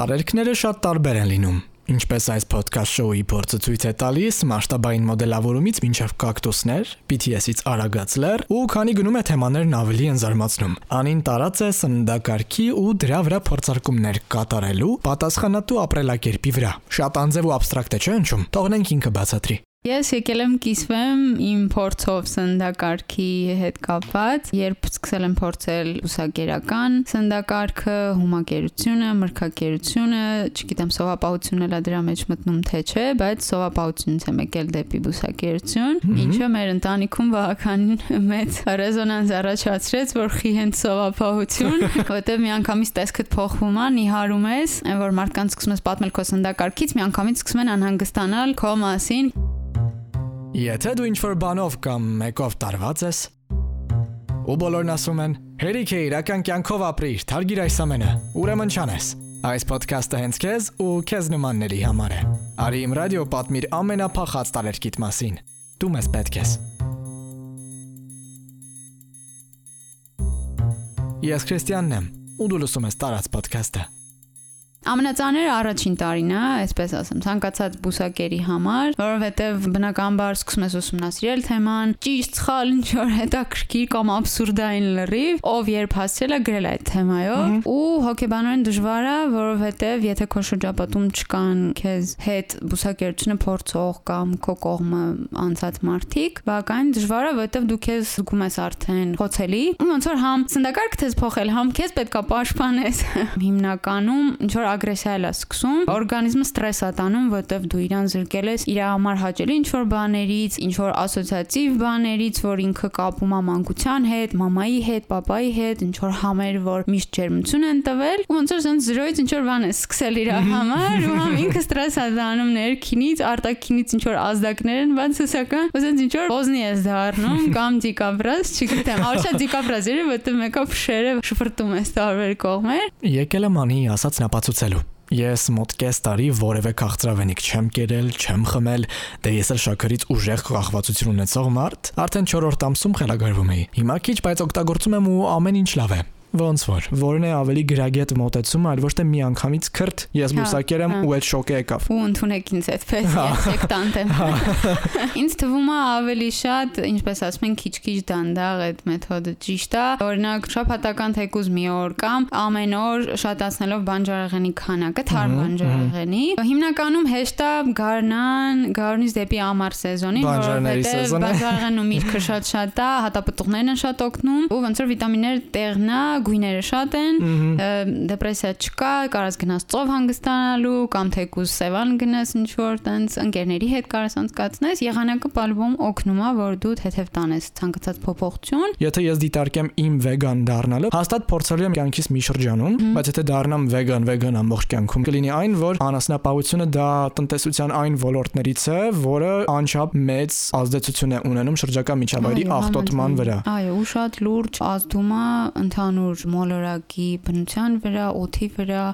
Տարերքները շատ տարբեր են լինում։ Ինչպես այս ոդքասթ շոուի փորձը ցույց է տալիս, մասշտաբային մոդելավորումից մինչև կակտուսներ, BTS-ից արագած լեռ ու քանի գնում է թեմաներն ավելի են զարմացնում։ Անին տարած է սննդակարգի ու դրա վրա փորձարկումներ կատարելու պատասխանատու ապրելակերպի վրա։ Շատ անձև ու абստրակտ է, չէ՞ ինչու՞մ։ Թողնենք ինքը բացատրի։ Ես եկել եմ կիսվեմ իմ փորձով սննդակարգի հետ կապված, երբ սկսել եմ փորձել ուսակերական սննդակարգը, հումակերությունը, մրգակերությունը, չգիտեմ, սովապահությունն էլ դրա մեջ մտնում թե չէ, բայց սովապահությունից եմ եկել դեպի բուսակերություն, ինչը մեր ընտանիքում բավականին մեծ ռեզոնանս առաջացրեց, որ խի հենց սովապահություն, որտեղ միանգամից տեսքդ փոխվում է, նիհարում ես, այն որ մարդկանց սկսում ես պատմել քո սննդակարգից, միանգամից սկսում են անհանգստանալ քո մասին Եթե դու ինչ-որ բանով կամ մեկով տարված ես, ու բոլորն ասում են. «Հերիք է իրական կյանքով ապրիր, թարգիր այս ամենը»։ Ուրեմն չանես։ Այս ոդքասթը հենց քեզ ու քեզ նմանների համար է։ Արի իմ ռադիո պատմիր ամենափախած տարերկիտ մասին։ Դու մեզ պետք ես։ Ես Քրիստիանն եմ, ու դու լսում ես տարած ոդքասթը։ Ամենածանրը առաջին տարին է, այսպես ասեմ, ցանկացած բուսակերի համար, որովհետև բնականաբար սկսում ես ուսումնասիրել թեման, ճիշտ, սխալ, ինչ որ հետաքրքիր կամ абսուրդային լրիվ, ով երբ հասցրել է գրել այդ թեմայով, ու հոգեբանորեն դժվար է, որովհետև եթե քո շրջապատում չկան քեզ հետ բուսակերությունը փորձող կամ քո կողմը անցած մարդիկ, բակային դժվար է, որովհետև դու քեզ զգում ես արդեն խոցելի, ու ոնց որ համ սնդակարգ թես փոխել, համ քեզ պետքա պաշտպանես։ Հիմնականում ինչ որ ագրեսիա էլ է սկսում, օրգանիզմը ստրես է տանում, որտեվ դու իրան զրկել ես իր համար հաճելի ինչ որ բաներից, ինչ որ ասոցիատիվ բաներից, որ ինքը կապում է մանկության հետ, մամայի հետ, papai հետ, ինչ որ համեր, որ միշտ ջերմություն են տվել, ու ոնց որ ասեն 0-ից ինչ որ բան է սկսել իր համար, ու համ ինքը ստրես է տանում ներքինից, արտաքինից ինչ որ ազդակներ են բաց սոսական, ասենց ինչ որ ոզնի ես դառնում կամ դիկաբրաս, չգիտեմ, արշա դիկաբրաս երբ որտեղ մեկը փշերը շփրտում է տարբեր կողմեր։ Եկել եմ անի ասած նապացուցելու։ Ես մոտ կես տարի որևէ քաղցրավենիք չեմ կերել, չեմ խմել, դե ես էլ շաքարից ուժեղ կախվածություն ունեցող մարդ, արդեն 4-րդ ամսում խելագարվում էի։ Հիմա քիչ, բայց օգտագործում եմ ու ամեն ինչ լավ է։ Ոնց որ, որն է ավելի գրագետ մոտեցում, այլ ոչ թե մի անգամից քրտ, ես Հա, բուսակեր եմ հա։ ու այդ շոկը եկավ։ ու ընդունեք ինձ այդպես Հա։ ես սեկտանտ եմ ինձ թվում է ավելի շատ ինչպես ասում են քիչ-քիչ դանդաղ այդ մեթոդը ճիշտ է օրինակ շաբաթական թեկուզ մի օր կամ ամեն օր շատացնելով բանջարեղենի քանակը թարմ բանջարեղենի հիմնականում հեշտ է գարնան գարունից դեպի ամառ սեզոնին բանջարեղենն ու միրգը շատ շատ է հատապտուղներն են շատ օգնում ու ոնց որ վիտամինները տեղն է գույները շատ են դեպրեսիա չկա, կարաս գնաս ծով հանգստանալու կամ թեկուզ Սևան գնաս ինչ որ տենց ընկերների հետ կարաս անցկացնես, եղանակը բալվում օգնում է, որ դու թեթև տանես ցանկացած փոփոխություն։ Եթե ես դիտարկեմ իմ վեգան դառնալը, հաստատ փորձելու եմ կյանքիս մի շրջանում, բայց եթե դառնամ վեգան, վեգան ամբողջ կյանքում, կլինի այն, որ անասնապահությունը դա տնտեսության այն ոլորտներից է, որը անչափ մեծ ազդեցություն է ունենում շրջակա միջավայրի Այո, աղտոտման վրա։ Այո, ու շատ լուրջ ազդում է ընդհանուր մոլորակի բնության վրա, օդի վրա,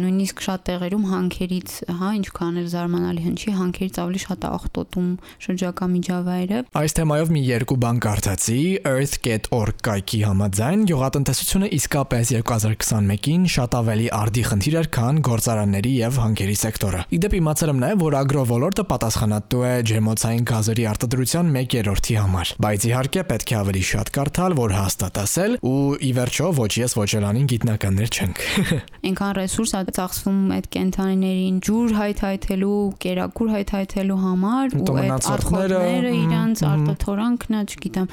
նույնիսկ շատ տեղերում հանքերից, հա, ինչքան էլ զարմանալի հնչի, հանքերից ավելի շատ է աղտոտում շրջակա միջավայրը։ Այս թեմայով մի երկու բան կարդացի. Earthget.org կայքի համաձայն. Գյուղատնտեսությունը իսկապես 2021-ին շատ ավելի արդի խնդիր էր, քան գործարանների եւ հանքերի սեկտորը։ Իդեպ իմացել եմ նաեւ, որ ագրովոլորտը պատասխանատու է ջերմոցային գազերի արտադրության 1/3-ի համար։ Բայց իհարկե պետք է ավելի շատ կարդալ, որ հաստատ ասել ու ի վերջո ոչ ես ոչ էլ անին գիտնականներ չենք։ Այնքան ռեսուրս է ծախսվում այդ կենթանիներին ջուր հայթայթելու, կերակուր հայթայթելու համար Հետո ու այդ մհմ, իրանց արտաթորանքն է, չգիտեմ,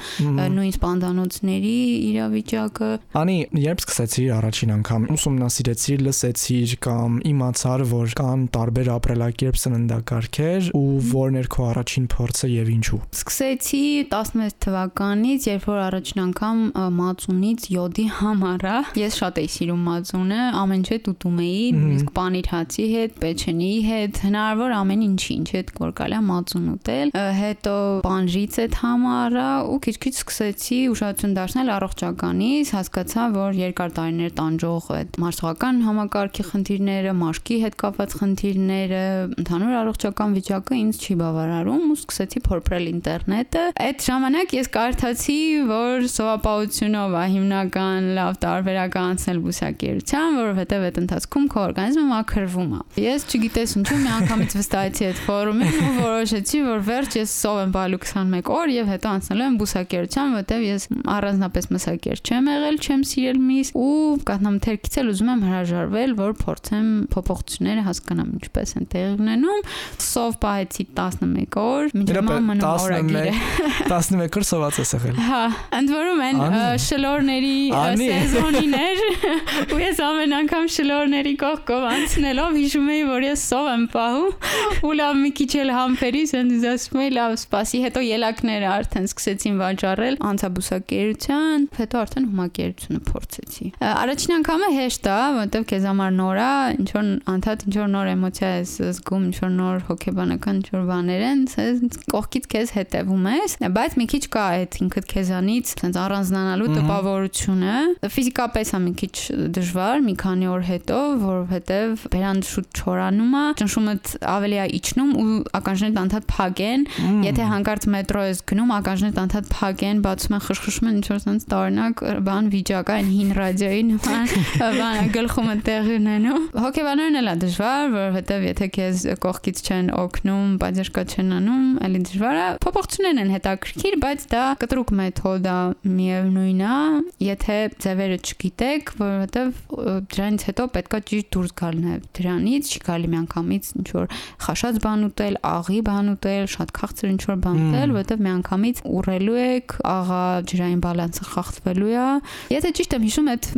նույն սպանդանոցների իրավիճակը Անի, երբ սկսեցիր առաջին անգամ ուսումնասիրեցիր, լսեցիր կամ իմացար, որ կան տարբեր ապրելակերպ սննդակարգեր ու որն էր քո առաջին փորձը եւ ինչու։ Սկսեցի 16 թվականից, երբ որ առաջին անգամ մածունից յոդի համարա։ Ես շատ էի սիրում մածունը, ամեն ինչ ուտում էի, նույնիսկ պանիր հացի հետ, պեչենիի հետ, հնարավոր ամեն ինչի, ինչ հետ որ կարելի մածուն ուտել։ Հետո պանրից այդ համարա ու քիչ-քիչ սկսեցի ուշադրություն դարձնել առողջականից, հասկացա, որ երկար տարիներ տանջող այդ մարսողական համակարգի խնդիրները, մաշկի հետ կապված խնդիրները, ընդհանուր առողջական վիճակը ինձ չի բավարարում ու սկսեցի փորփրել ինտերնետը։ Այդ ժամանակ ես կարդացի, որ սովապահությունով է հիմնական լավ տարբերակ անցնել բուսակերության, որովհետև այդ ընթացքում քո օրգանիզմը մաքրվում է։ Ես չգիտես ինչու մի անգամից վստահեցի այդ ֆորումին ու որոշեցի, որ վերջ ես սով եմ բալու 21 օր եւ հետո անցնելու եմ բուսակերության, որովհետև ես առանձնապես մսակեր չեմ եղել, չեմ սիրել միս ու կաթնամթերքից էլ ուզում եմ հրաժարվել, որ փորձեմ փոփոխությունները հասկանամ ինչպես են տեղի ունենում։ Սով պահեցի 11 օր, մինչև մնում օրագիրը։ 11 օր սոված ես եղել։ Հա, ընդ որում են շլորների սեզոնիներ ու ես ամեն անգամ շլորների կողքով անցնելով հիշում էի, որ ես սով եմ պահում ու լավ մի քիչ էլ համբերի, ասենց ասում էի լավ, սպասի, հետո ելակները արդեն սկսեցին վաճառել անցաբուսակերության, հետո արդեն հումակերությունը փորձեցի։ Առաջին անգամը հեշտ է, որովհետև քեզ համար նոր է, ինչ որ անդադ ինչ որ նոր էմոցիա ես զգում, ինչ որ նոր հոգեբանական ինչ որ բաներ են, կողքից քեզ հետևում ես, բայց մի քիչ կա այդ ինքդ քեզանից, ասենց առանձնանալու տպավորությունը։ Ֆիզիկապես է մի քիչ դժվար մի քանի օր հետո, որովհետև բերան շուտ չորանում է, ճնշումդ ավելի է իջնում ու ականջներդ անդադ փագեն։ Եթե հանկարծ մետրո ես գնում, ականջներդ անդադ փագեն, բացում են խշխշում են ինչ որ sense տարօրինակ բան վիճակ այն հին ռադիոյի նման բան գլխումը տեղի ունենում։ Հոգեբաններն էլ է դժվար, որովհետև եթե քեզ կողքից չեն օգնում, բաժշկա չեն անում, էլի դժվար է։ Փոփոխություններն են հետաքրքիր, բայց դա կտրուկ մեթոդ է, միևնույն է, եթե ձևերը չգիտեք, որովհետև դրանից հետո պետքա ճիշտ դուրս գալ նաև դրանից, չի գալի միանգամից ինչ որ խաշած բան ուտել, աղի բան ուտել, շատ քաղցր ինչ որ բան ուտել, որովհետև միանգամից ուռելու եք, աղա ջրային բալանսը խախտվելու է։ Եթե ճիշտ եմ հիշում, այդ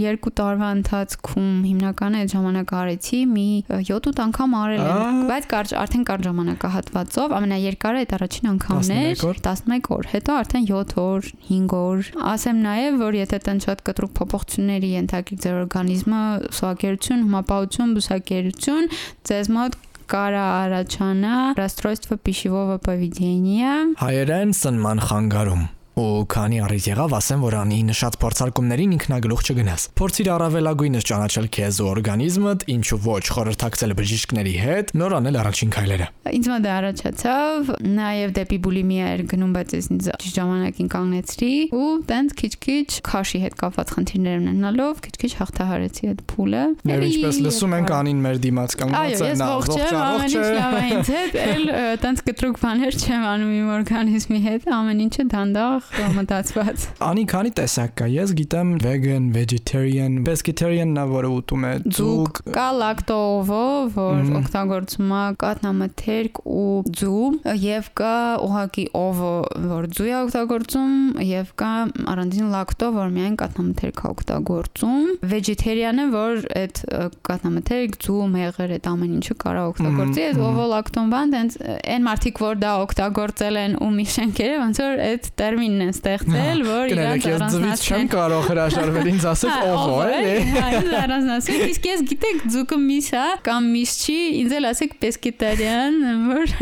երկու տարվա ընթացքում հիմնականը այդ ժամանակ արեցի մի 7-8 անգամ արել եմ, բայց կարճ արդեն կարճ ժամանակահատվածով ամենաերկարը այդ առաջին անգամն էր 11 օր, հետո արդեն 7 օր, 5 օր։ Ասեմ նաև, որ եթե տեն շատ կտրուկ փոփոխությունների ենթարկի ձեր օրգանիզմը, սուակերություն, հմապահություն, բուսակերություն, ձեզ մոտ կարա առաջանա расстройство пищевого поведения հայերեն սնման խանգարում ու քանի առիթ եղավ, ասեմ, որ անի նշած փորձարկումներին ինքնագլուխ չգնաս։ Փորձիր առավելագույնս ճանաչել քեզ ու օրգանիզմդ, ինչու ոչ խորհրդակցել բժիշկների հետ, նոր անել առաջին քայլերը։ Ինձ մոտ առաջացավ, նաև դեպի բուլիմիա էր գնում, բայց ես ինձ ժամանակին կանգնեցրի ու տենց քիչ-քիչ քաշի հետ կապված խնդիրներ ունենալով քիչ-քիչ հաղթահարեցի այդ փուլը։ Եվ ինչպես լսում ենք, անին մեր դիմաց կանգնած է նա ողջ է, ամեն ինչ լավ է ինձ հետ, էլ տենց կտրուկ բաներ չեմ անում իմ օրգանիզմի հետ, ամեն ինչը դանդաղ մտածված։ Անի քանի տեսակ կա։ Ես գիտեմ vegan, vegetarian, pescatarian նա որը ուտում է ձուկ, կա lacto-ovo, որ օգտագործում է կատնամթերք ու ձու, եւ կա ուղակի ovo, որ ձու է օգտագործում, եւ կա առանձին lacto, որ միայն կատնամթերք է օգտագործում։ Vegetarian-ը, որ այդ կատնամթերք, ձու, մեղր այդ ամեն ինչը կարա օգտագործի, այդ ovo lacton բան, դենց այն մարդիկ, որ դա օգտագործել են ու մի շենքերը, ոնց որ այդ տերմին բանն են ստեղծել, որ իրանց առանձնացնեն։ Չեմ կարող հրաժարվել ինձ ասել ով է, էլի։ Այս առանձնացնել, իսկ ես գիտեք ձուկը միս է կամ միս չի, ինձ էլ ասեք պեսկետարյան, որ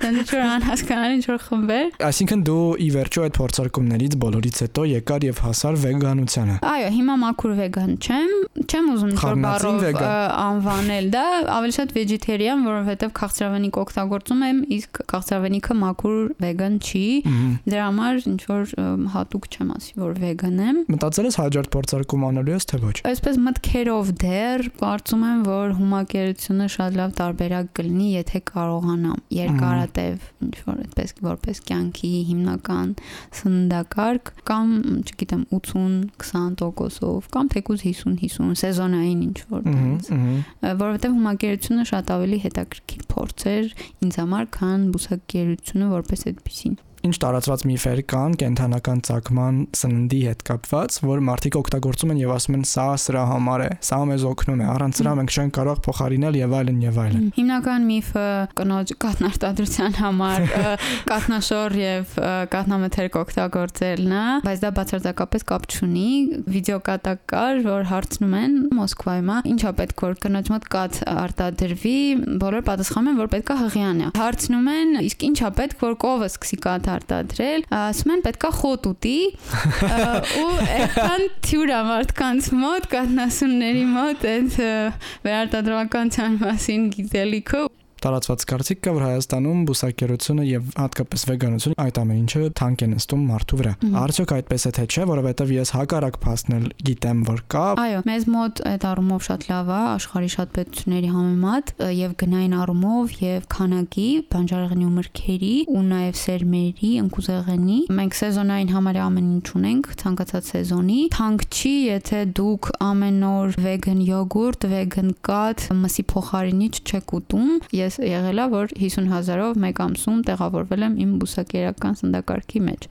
դրանից որ անհասկանալի ինչ որ խմբեր։ Այսինքն դու ի վերջո այդ փորձարկումներից բոլորից հետո եկար եւ հասար վեգանությանը։ Այո, հիմա մաքուր վեգան չեմ, չեմ ուզում ինչ որ բառով անվանել դա, ավելի շատ vegetarian, որովհետեւ քաղցրավենիք օգտագործում եմ, իսկ քաղցրավենիքը մաքուր վեգան չի։ Դրա համար ինչ որ հատուկ չեմ ասի, որ վեգան եմ։ Մտածել ես հաջորդ փորձարկում անելու ես թե ոչ։ Այսպես մտքերով դեռ կարծում եմ, որ հումակերությունը շատ լավ տարբերակ կլինի, եթե կարողանամ երկարատև ինչ որ այդպես որպես կյանքի հիմնական սննդակարգ կամ, չգիտեմ, 80-20%-ով կամ թեկուզ 50-50 սեզոնային ինչ որ տենց։ Որովհետև հումակերությունը շատ ավելի հետաքրքիր փորձ էր ինձ համար, քան բուսակերությունը որպես այդպեսին ինչ տարածված միֆեր կան կենթանական ցակման սննդի հետ կապված, որ մարդիկ օգտագործում են եւ ասում են սա սրա համար է, սա մեզ օգնում է, առանց սրա մենք չենք կարող փոխարինել եւ այլն եւ այլն։ Հիմնական միֆը կնոջ կատնարտադրության համար կատնաշոր եւ կատնամթերք օգտագործելն է, բայց դա բացարձակապես կապ չունի։ Վիդեոկատակ կար, որ հարցնում են Մոսկվայում, ինչա պետք որ կնոջ մոտ կաթ արտադրվի, բոլոր պատասխանում են, որ պետքա հղիան է։ Հարցնում են, իսկ ինչա պետք որ կովը սկսի կաթ արտադրել, ասում են պետքա խոտ ուտի ու այդքան թյուրա մարդկանց մոտ, կատնասունների մոտ այդ վերարտադրականության մասին գիտելիքը տարածված կարծիք կա, որ Հայաստանում բուսակերությունը եւ հատկապես վեգանությունը այդ ամեն ինչը թանկ են նստում մարդու վրա։ Արդյոք այդպես է թե չէ, որովհետեւ ես հակառակ փաստնել գիտեմ, որ կա։ Այո, մեզ մոտ այդ առումով շատ լավ է, աշխարհի շատ պետությունների համեմատ եւ գնային առումով եւ քանակի, բանջարեղենի ու մրգերի ու նաեւ սերմերի, ընկուզեղենի։ Մենք սեզոնային համարյա ամեն ինչ ունենք, ցանկացած սեզոնի։ Թանկ չի, եթե դուք ամեն օր վեգան յոգուրտ, վեգան կաթ, մսի փոխարինիչ չեք ուտում։ Ես եղելա, որ 50000-ով մեկ ամսում տեղավորվել եմ իմ բուսակերական սննդակարգի մեջ։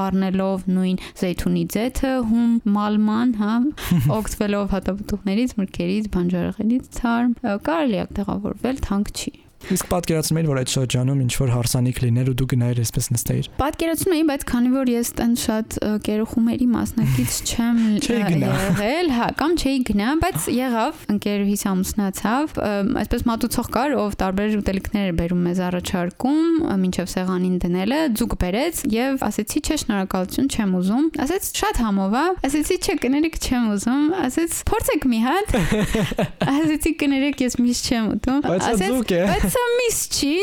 Առնելով նույն զեյթունի ձեթը, հում, մալման, հա, օգտվելով հատապտուղներից, մրգերից, բանջարեղենից, ցարմ, կարելի է տեղավորվել, թանկ չի։ Իսկ պատկերացնում եք, որ այդ շրջանում ինչ որ հարսանիք լիներ ու դու գնայիր այսպես նստեիր։ Պատկերացնում եմ, բայց քանի որ ես տեն շատ կերոխումերի մասնակից չեմ եղել, հա, կամ չէի գնա, բայց եղավ, ընկերուհիս ամուսնացավ, այսպես մատուցող կար, ով տարբեր ուտելիքներ էր բերում մեզ առաջարկում, մինչև սեղանին դնելը, ձուկ բերեց եւ ասեցի, չէ, շնորհակալություն, չեմ ուզում։ Ասեց, շատ համով է։ Ասեցի, չէ, կներեք, չեմ ուզում։ Ասեց, փորձեք մի հատ։ Ասեցի, կներեք, ես միշտ չեմ ուտում։ Ասեց, բայց Սա միս չի,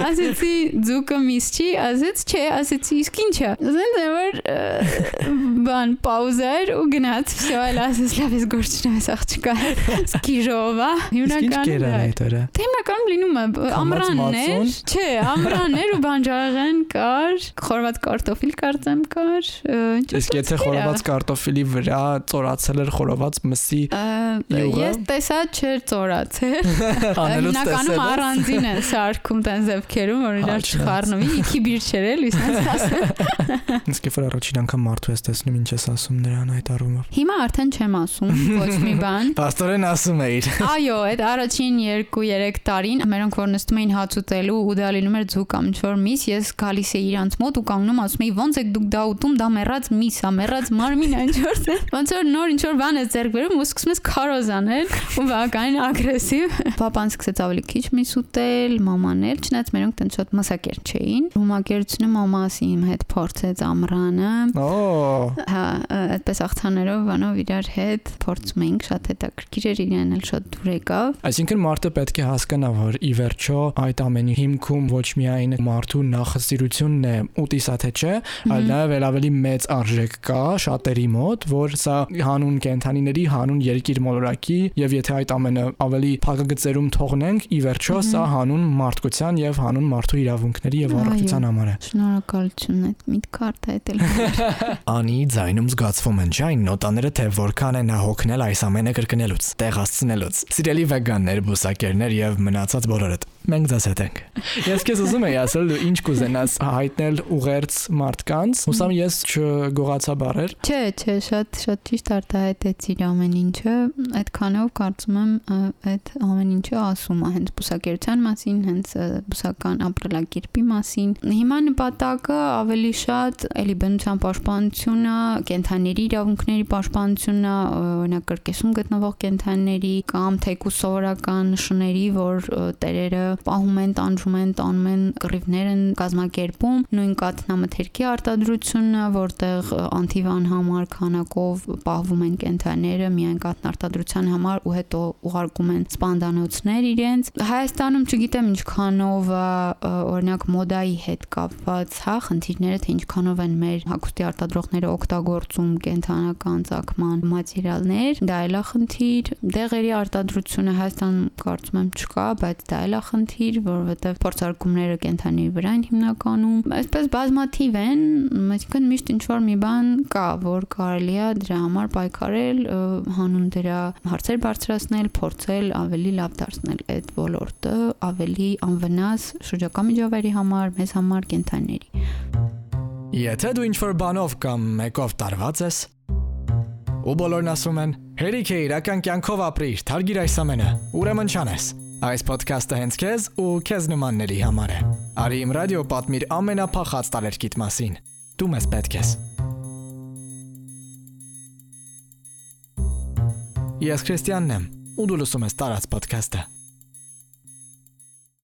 ասեցի ձուկը միս չի, ասեց չէ, ասեցի իսկ ինչա։ Ասեն որ բան պաուզեր ու գնաց, всё, այլ ասես լավ ես գործում ես աղջկա։ Սկիժովա։ Հիմնականում այդ օրը։ Դե հիմնականում լինում է ամրաններ, չէ, ամրաններ ու բանջարեղեն կար, խորված կարտոֆիլ կարծեմ կար։ Իսկ եթե խորված կարտոֆիլի վրա ծորացել էր խորված մսի յուղը։ Ես տեսա չէր ծորացել։ Հիմնականում առանձին Ինքին է սարքում տան զևքերում, որ իրար չխառնվի, իքի բիր չերել, իսկից ասեմ։ Իսկ որ առաջին անգամ մարդու ես տեսնում, ինչ ես ասում նրան այդ առումով։ Հիմա արդեն չեմ ասում ոչ մի բան։ Պաստորեն ասում էիր։ Այո, այդ առաջին 2-3 տարին մերոնք որ նստում էին հաց ուտելու ու դա լինում էր ձուկ կամ ինչ-որ միս, ես գալիս էի իրանց մոտ ու կանգնում ասում էի ո՞նց եք դուք դա ուտում, դա մեռած միս է, մեռած մարմին է ինչ-որ։ Ոնց որ նոր ինչ-որ բան է ձեռք բերում ու սկսում ես քարոզ անել ու բավականին ագրեսիվ։ Պապան սկսեց ավելի քիչ միս ուտել էլ, մաման էլ, չնայած մերոնք տենց շատ մասակերտ չէին։ Հումակերությունը մամասի իմ հետ փորձեց ամրանը։ Օ։ Հա, այդպես աղթաներով բանով իրար հետ փորձում էինք, շատ հետաքրքիր էր իրեն էլ շատ դուր եկավ։ Այսինքն մարդը պետք է հասկանա, որ ի վերջո այդ ամենի հիմքում ոչ միայն մարդու նախասիրությունն է ուտիսա թե չէ, այլ նաև ավելի մեծ արժեք կա շատերի մոտ, որ սա հանուն կենթանիների, հանուն երկիր մոլորակի եւ եթե այդ ամենը ավելի փակագծերում թողնենք, ի վերջո սա հանուն մարդկության եւ հանուն մարդու իրավունքների եւ առողջության համար է։ Շնորհակալություն այդ միտքը արտահայտել։ Անի ձայնում զգացվում են ջայն նոտաները թե որքան է նա հոգնել այս ամենը կրկնելուց, տեղ հասցնելուց։ Սիրելի վեգաններ, բուսակերներ եւ մնացած բոլորդ։ Մենք ձեզ հետ ենք։ Ես քեզ ուզում եի ասել դու ինչ կուզենաս հայտնել ուղերձ մարդկանց։ Հուսամ ես չգողացա բարեր։ Չէ, չէ, շատ շատ ճիշտ արտահայտեցիր ամեն ինչը։ Այդքանով կարծում եմ այդ ամեն ինչը ասում է հենց բուսակերության մասին, հենց բուսական ապրելակերպի մասին։ Հիմա նպատակը ավելի շատ էլի բնության պաշտպանությունը, կենթաների իրավունքների պաշտպանությունը, օրինակ կրկեսում գտնվող կենթանիների կամ թեկուս սովորական շների, որ տերերը պահում են, տանջում են, տանում են, կռիվներ են կազմակերպում, նույն կաթնամթերքի արտադրությունը, որտեղ անթիվան համար քանակով պահվում են կենթանիները միայն կաթնարտադրության համար ու հետո ուղարկում են սպանդանոցներ իրենց։ Հայաստանում չգիտեմ ինչքանով օրինակ մոդայի հետ կապված, հա, խնդիրները թե ինչքանով են մեր հագուստի արտադրողները օգտագործում կենթանական ցակման մատերիալներ, դա էլ է խնդիր։ Դեղերի արտադրությունը Հայաստան կարծում եմ չկա, բայց դա էլ է խնդիր, որովհետև փորձարկումները կենթանի վրա են հիմնականում։ Այսպես բազմաթիվ են, այսինքն միշտ ինչ որ մի բան կա, որ կարելի է դրա համար պայքարել, հանուն դրա հարցեր բարձրացնել, փորձել ավելի լավ դարձնել այդ ոլորտը, ավելի անվնաս շրջակա միջավայրի համար, մեզ համար, կենթանիների։ Եթե դու ինչ-որ բանով կամ մեկով տարված ես, ու բոլորն ասում են, հերիք է իրական կյանքով ապրիր, թարգիր այս ամենը, ուրեմն չանես։ Այս ոդքասթը հենց քեզ ու քեզ նմանների համար է։ Արի իմ ռադիո պատմիր ամենափախած տարերկիտ մասին։ Դու մեզ պետք ես։ Ես Քրիստիանն եմ, ու դու լսում ես տարած ոդքասթը։